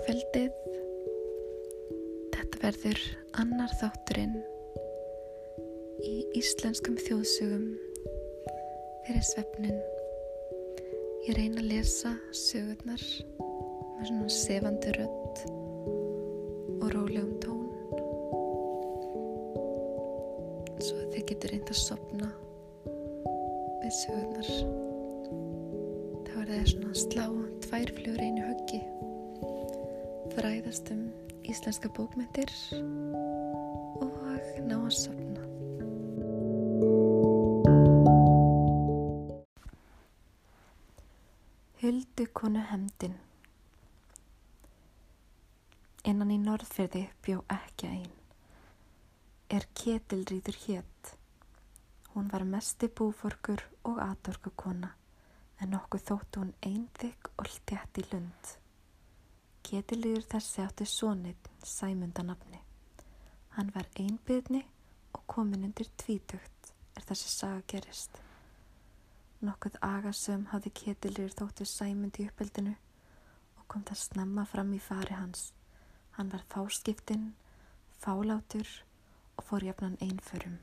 kvöldið. Þetta verður annar þátturinn í íslenskum þjóðsögum fyrir svefnin. Ég reyna að lesa sögurnar með svona sefandi rött og rólegum tón. Svo þið getur reynd að sopna við sögurnar. Það það svona slá tvær flugur einu höggi fræðast um íslenska bókmyndir og ná að sopna. Huldu konu hemdin Innan í norðferði bjó ekki einn. Er ketilrýður hétt. Hún var mesti búforkur og aðdorkukona en nokkuð þóttu hún einþygg og hltjætt í lund. Ketilíður þessi átti sonit sæmundanafni. Hann var einbyðni og komin undir tvítugt er þessi saga gerist. Nokkuð agasum hafði Ketilíður þóttu sæmundi uppeldinu og kom það snemma fram í fari hans. Hann var fáskiptinn, fálátur og fór jafnan einförum.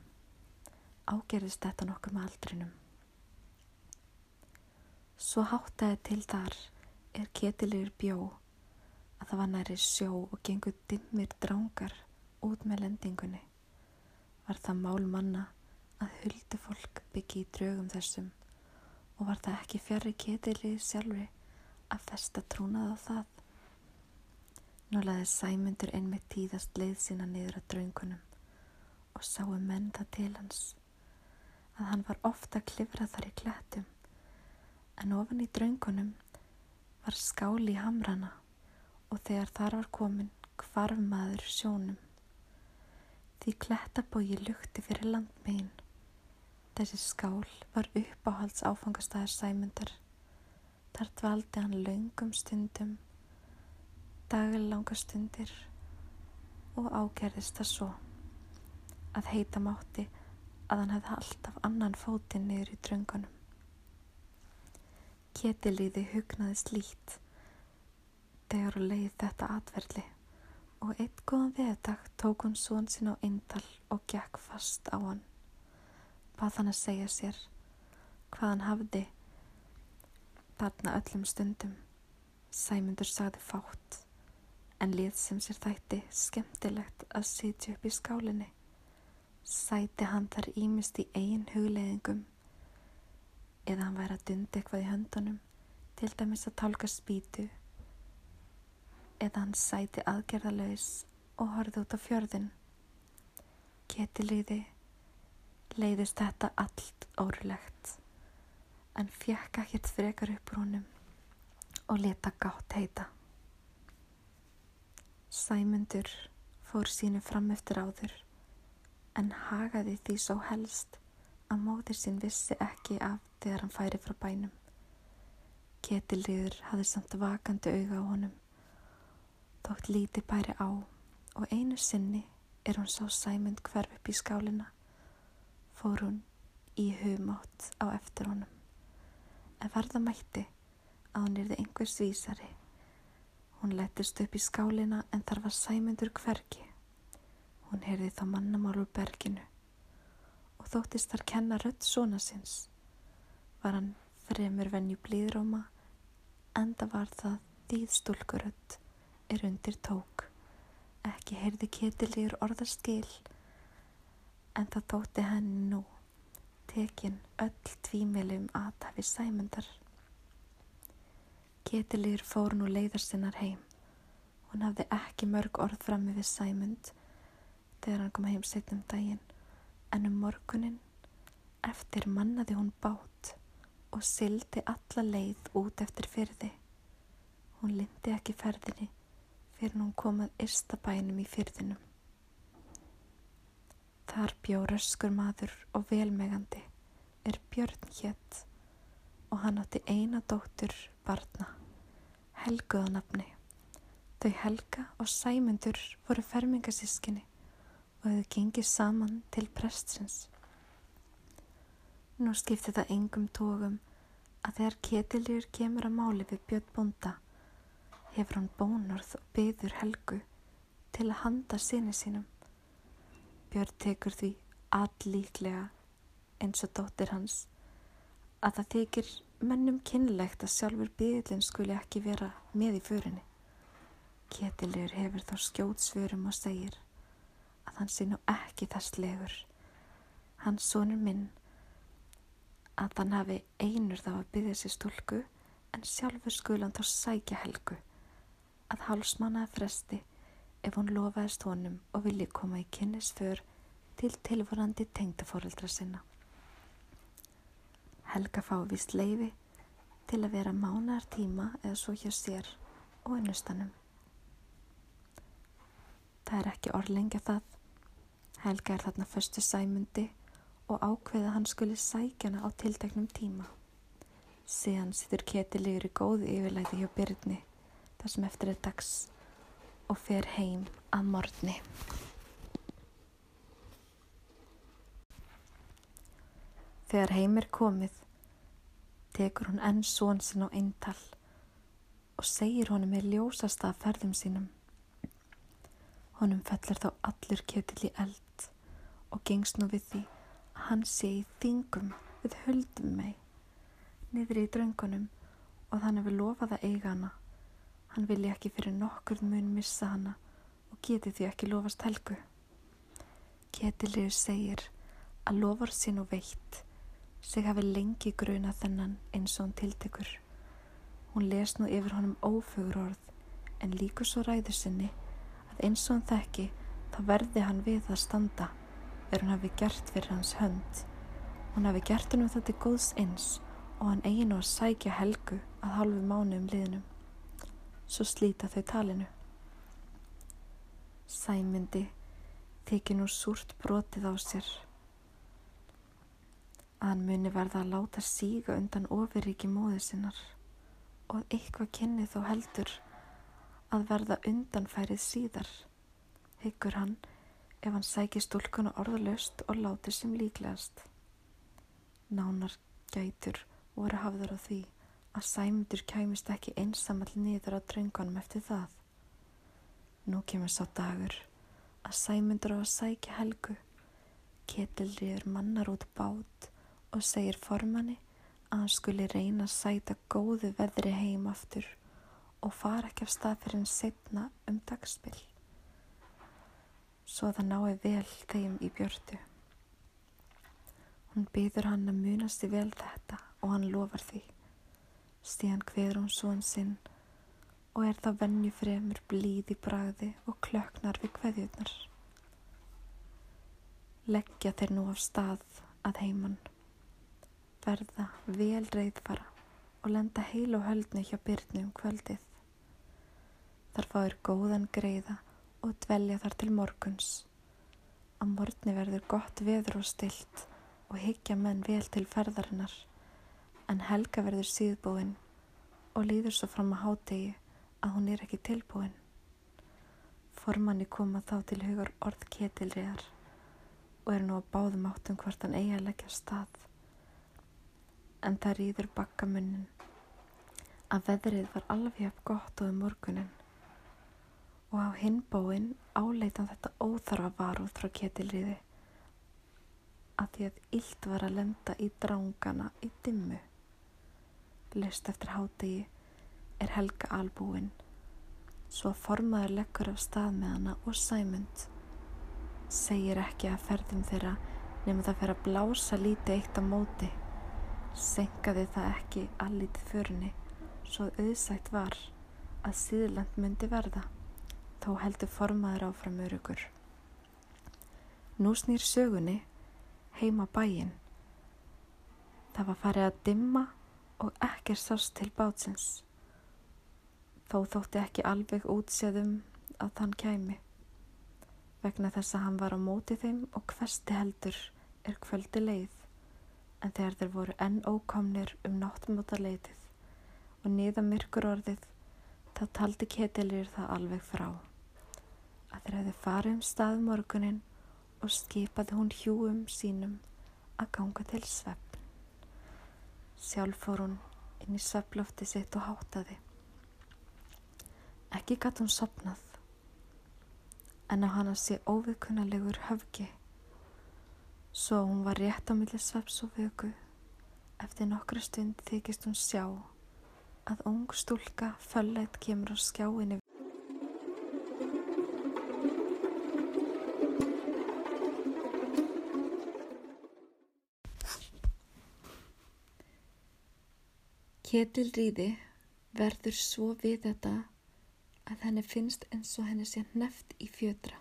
Ágerðist þetta nokkuð með aldrinum. Svo háttaði til þar er Ketilíður bjó að það var næri sjó og gengur dimmir drángar út með lendingunni. Var það mál manna að huldu fólk byggi í draugum þessum og var það ekki fjari ketilið sjálfri að festa trúnað á það. Nú laði sæmundur einmitt tíðast leið sína niður að draungunum og sáu menn það til hans að hann var ofta klifrað þar í klættum en ofan í draungunum var skáli í hamrana og þegar þar var komin hvarf maður sjónum. Því klettabógi lukti fyrir landmegin. Þessi skál var uppáhalds áfangastæðar sæmundar. Þar dvaldi hann laungum stundum, dagilanga stundir og ágerðist það svo að heita mátti að hann hefði alltaf annan fótinn niður í dröngunum. Ketilíði hugnaði slít þegar hún leið þetta atverðli og eitt góðan veðdag tók hún són sín á eindal og gekk fast á hann. Bað hann að segja sér hvað hann hafði þarna öllum stundum. Sæmundur sagði fátt en lið sem sér þætti skemmtilegt að sitja upp í skálinni. Sæti hann þar ímist í eigin hugleðingum eða hann væri að dundi eitthvað í höndunum til dæmis að tálka spýtu eða hann sæti aðgerðalauðs og horfið út á fjörðin. Ketilíði leiðist þetta allt órulegt en fjekka hétt frekar upp brúnum og leta gátt heita. Sæmundur fór sínu fram eftir áður en hagaði því svo helst að móðir sín vissi ekki af þegar hann færi frá bænum. Ketilíður hafði samt vakandi auga á honum þótt líti bæri á og einu sinni er hún sá sæmund hverf upp í skálina fór hún í humátt á eftir honum. En verða mætti að hún erði einhvers vísari. Hún lettist upp í skálina en þar var sæmundur hverki hún heyrði þá mannamál úr berginu og þóttist þar kenna rött svona sinns var hann fremur venju blíðróma enda var það dýðstúlkurött er undir tók. Ekki heyrði ketilegur orðarskil en það þótti henni nú tekin öll tvímili um aðtafi sæmundar. Ketilegur fór nú leiðarsinnar heim. Hún hafði ekki mörg orð frammi við sæmund þegar hann kom heim setjum daginn en um morgunin eftir mannaði hún bát og sildi alla leið út eftir fyrði. Hún lindi ekki ferðinni fyrir hún komað Írstabænum í fyrðinum. Þar bjó röskur maður og velmegandi er Björn hétt og hann átti eina dóttur barna, Helguðanabni. Þau Helga og Sæmundur voru fermingasískinni og þau gengið saman til prestsins. Nú skipti það engum tógum að þegar ketiljur kemur að máli við Björn Bunda hefur hann bónorð og byður Helgu til að handa sinni sínum. Björn tekur því allíklega eins og dóttir hans að það þykir mennum kynlegt að sjálfur byðlinn skuli ekki vera með í förinni. Ketilegur hefur þá skjót svörum og segir að hann sé nú ekki þess legur. Hans sonur minn að hann hafi einur þá að byggja sér stúlku en sjálfur skulan þá sækja helgu að hálsmannaði fresti ef hún lofaðist honum og vilji koma í kynnisför til tilvorandi tengdafóreldra sinna. Helga fá vist leiði til að vera mánar tíma eða svo hjá sér og ennustanum. Það er ekki orðlengja það. Helga er þarna förstu sæmundi og ákveða hann skuli sækjana á tilteknum tíma. Síðan sittur ketilegur í góðu yfirlæti hjá Byrni þar sem eftir er dags og fer heim að morgni. Þegar heim er komið tekur hún enn són sinn á eintal og segir honum með ljósasta ferðum sínum Honum fellir þá allur kjötill í eld og gengst nú við því að hann sé í þingum við höldum mei niður í dröngunum og þannig við lofað að eiga hana. Hann vilja ekki fyrir nokkur mun missa hana og geti því ekki lofast helgu. Ketilliður segir að lofar sín og veitt sig hafi lengi gruna þennan eins og hann tiltekur. Hún les nú yfir honum ófögur orð en líkur svo ræður sinni að eins og hann þekki þá verði hann við að standa er hann hafi gert fyrir hans hönd hún hafi gert hann um þetta góðs eins og hann eigin og að sækja helgu að halvu mánu um liðnum svo slíta þau talinu. Sæmyndi tekið nú súrt brotið á sér. Að hann muni verða að láta síga undan ofiríki móðu sinnar og eitthvað kynni þó heldur að verða undanfærið síðar, hyggur hann ef hann sækir stúlkuna orðalöst og látir sem líklegast. Nánar gætur voru hafður á því að sæmundur kæmist ekki einsamall niður á dröngunum eftir það. Nú kemur sá dagur að sæmundur á að sækja helgu, ketilriður mannar út bát og segir formanni að hann skuli reyna að sæta góðu veðri heim aftur og fara ekki af stað fyrir en setna um dagspill svo það nái vel þeim í björtu. Hún byður hann að munast í vel þetta og hann lofar því. Stíðan hveður hún svon sinn og er það vennu fremur blíð í bragði og klöknar við hveðjurnar. Leggja þeir nú af stað að heimann, verða vel reyðfara og lenda heil og höldni hjá byrni um kvöldið. Þar fáir góðan greiða og dvelja þar til morguns. Á morgni verður gott veður og stilt og higgja menn vel til ferðarinnar, en helga verður síðbúinn og líður svo fram að hátegi að hún er ekki tilbúinn. Formanni koma þá til hugur orð ketilriðar og er nú að báðum áttum hvort hann eigi að leggja stað. En það rýður bakkamunnin að veðrið var alveg upp gott og um morgunin og á hinbóin áleitan þetta óþarfa varúð frá ketilriði að því að illt var að lenda í drángana í dimmu. Lest eftir hátegi er Helga albúin, svo að formaður leggur af stað með hana og sæmund. Segir ekki að ferðum þeirra nema það fer að blása lítið eitt á móti. Senkaði það ekki allítið förni, svo auðsætt var að síðland myndi verða. Þá heldur formaður áfram örugur. Nú snýr sögunni heima bæin. Það var farið að dimma og ekkert sást til bátsins. Þó þótti ekki alveg útséðum að þann kæmi. Vegna þess að hann var á móti þeim og hversti heldur er kvöldi leið. En þegar þeir voru enn ókomnir um náttmóta leitið og niða myrkur orðið, þá taldi ketilir það alveg frá að þeir hefði farið um stað morgunin og skipaði hún hjúum sínum að ganga til sveppn. Sjálf fór hún inn í svepplofti sitt og hátaði. Ekki gatt hún sopnað, en á hana sé óviðkunnalegur höfgi. Svo hún var rétt á milli sveps og vöku. Eftir nokkra stund þykist hún sjá að ung stúlka fölleitt kemur á skjáinni. Ketilríði verður svo við þetta að henni finnst eins og henni sé neft í fjötra.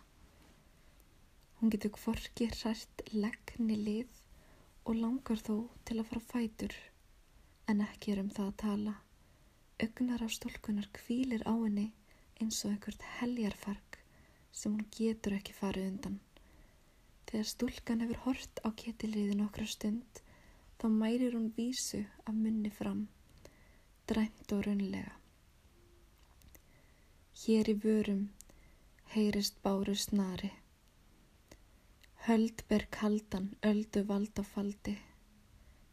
Hún getur kvorki hrært leggni lið og langar þó til að fara fætur en ekki er um það að tala. Ögnar á stólkunar kvílir á henni eins og einhvert heljarfark sem hún getur ekki farið undan. Þegar stúlkan hefur hort á ketilriðin okkra stund þá mærir hún vísu af munni fram, dræmt og raunlega. Hér í vörum heyrist báru snari. Höld ber kaldan, öldu vald á faldi.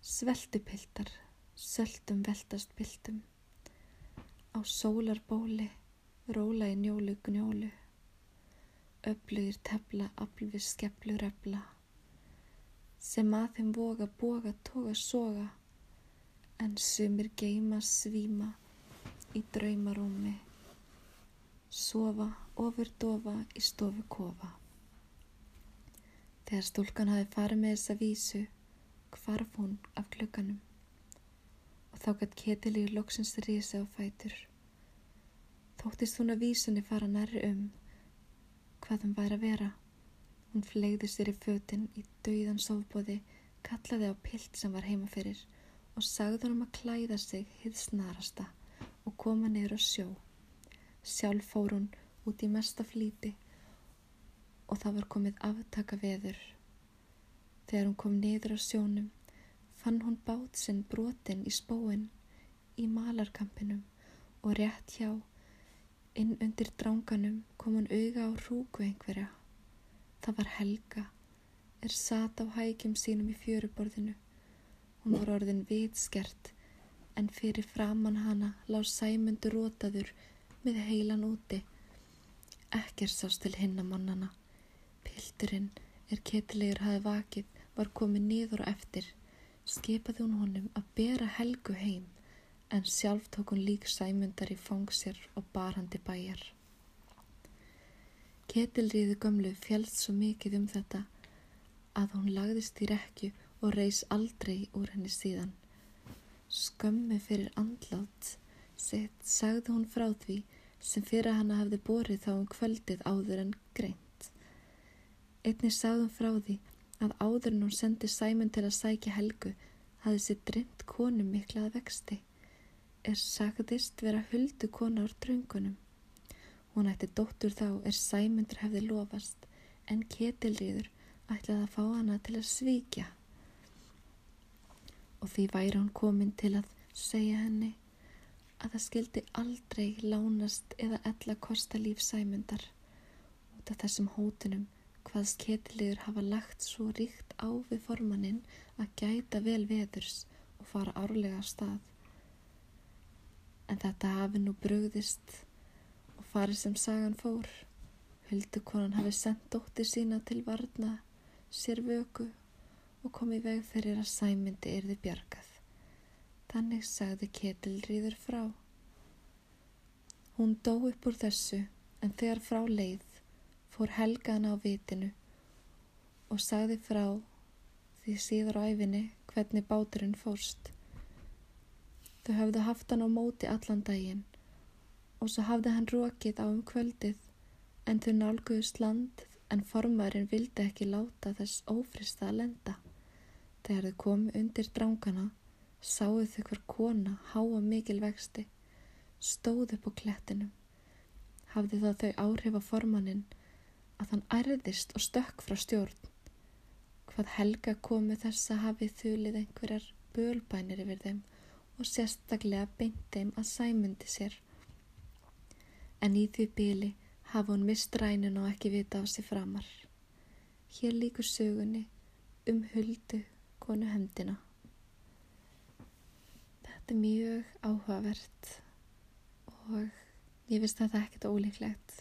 Sveltupiltar, söldum veltast piltum. Á sólarbóli, róla í njólu gnjólu. Öflugir tefla, aflvið skeplu refla. Sem að þeim voga, boga, toga, soga. En sumir geima, svíma í draumarúmi. Sofa, ofur dofa í stofu kofa. Þegar stúlkan hafi farið með þessa vísu, hvarf hún af klukkanum og þá gætt ketilíur loksins rísi á fætur. Þóttist hún að vísunni fara nærri um hvað hún væri að vera. Hún flegði sér í fötinn í dauðan sofbóði, kallaði á pilt sem var heima fyrir og sagði hann um að klæða sig hið snarasta og koma niður á sjó. Sjálf fór hún út í mesta flíti og það var komið aftaka veður. Þegar hún kom niður á sjónum fann hún bát sinn brotin í spóin í malarkampinum og rétt hjá inn undir dránganum kom hún auga á hrúku einhverja. Það var Helga, er sat á hækjum sínum í fjöruborðinu. Hún var orðin vitskert en fyrir framann hana lág sæmundur rótaður með heilan úti. Ekkert sást til hinnamannana. Pilturinn er ketilegur hafi vakið var komið niður og eftir. Skipaði hún honum að bera helgu heim en sjálf tók hún lík sæmundar í fóngsir og barhandi bæjar. Ketilriði gömlu fjálst svo mikið um þetta að hún lagðist í rekju og reys aldrei úr henni síðan. Skömmi fyrir andlátt Sitt sagði hún frá því sem fyrir hana hafði borið þá um kvöldið áður en greint. Einni sagði hún frá því að áður en hún sendi Sæmun til að sækja Helgu hafði sér drimt konum miklað vexti. Er sagðist vera huldu konar dröngunum. Hún ætti dóttur þá er Sæmundur hefði lofast en ketilriður ætlaði að fá hana til að svíkja. Og því væri hún komin til að segja henni að það skildi aldrei lánast eða ella kosta líf sæmundar út af þessum hótunum hvað sketiliður hafa lagt svo ríkt á við formannin að gæta vel veðurs og fara árlega af stað. En þetta hafi nú brugðist og farið sem sagan fór. Huldukonan hafi sendt dóttir sína til varna, sér vöku og komið veg fyrir að sæmyndi erði bjargað. Þannig sagði Ketilríður frá. Hún dó upp úr þessu en þegar frá leið fór Helgan á vitinu og sagði frá því síður á æfinni hvernig báturinn fórst. Þau hafðu haft hann á móti allan daginn og svo hafði hann rókið á um kvöldið en þau nálguðust land en formarinn vildi ekki láta þess ófrista að lenda. Þegar þau komu undir drángana sáðu þau hver kona háa mikil vexti, stóð upp á klettinum. Hafði þá þau áhrif á formannin að hann ærðist og stökk frá stjórn. Hvað Helga komi þess að hafi þulið einhverjar bölbænir yfir þeim og sérstaklega beint þeim að sæmundi sér. En í því bíli hafa hún mist rænun og ekki vita á sér framar. Hér líkur sögunni um huldu konu hendina. Þetta er mjög áhugavert og Ég finnst þetta ekkert ólíklegt.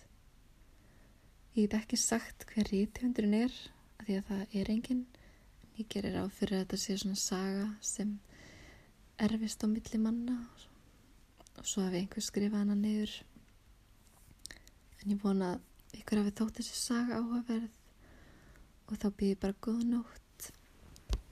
Ég get ekki sagt hver ríthundurinn er, af því að það er enginn. Ég gerir á fyrir að þetta sé svona saga sem erfist á milli manna og svo hafi einhver skrifað hana niður. En ég vona að ykkur hafi þótt þessi saga áhugaverð og þá býði bara góð nótt.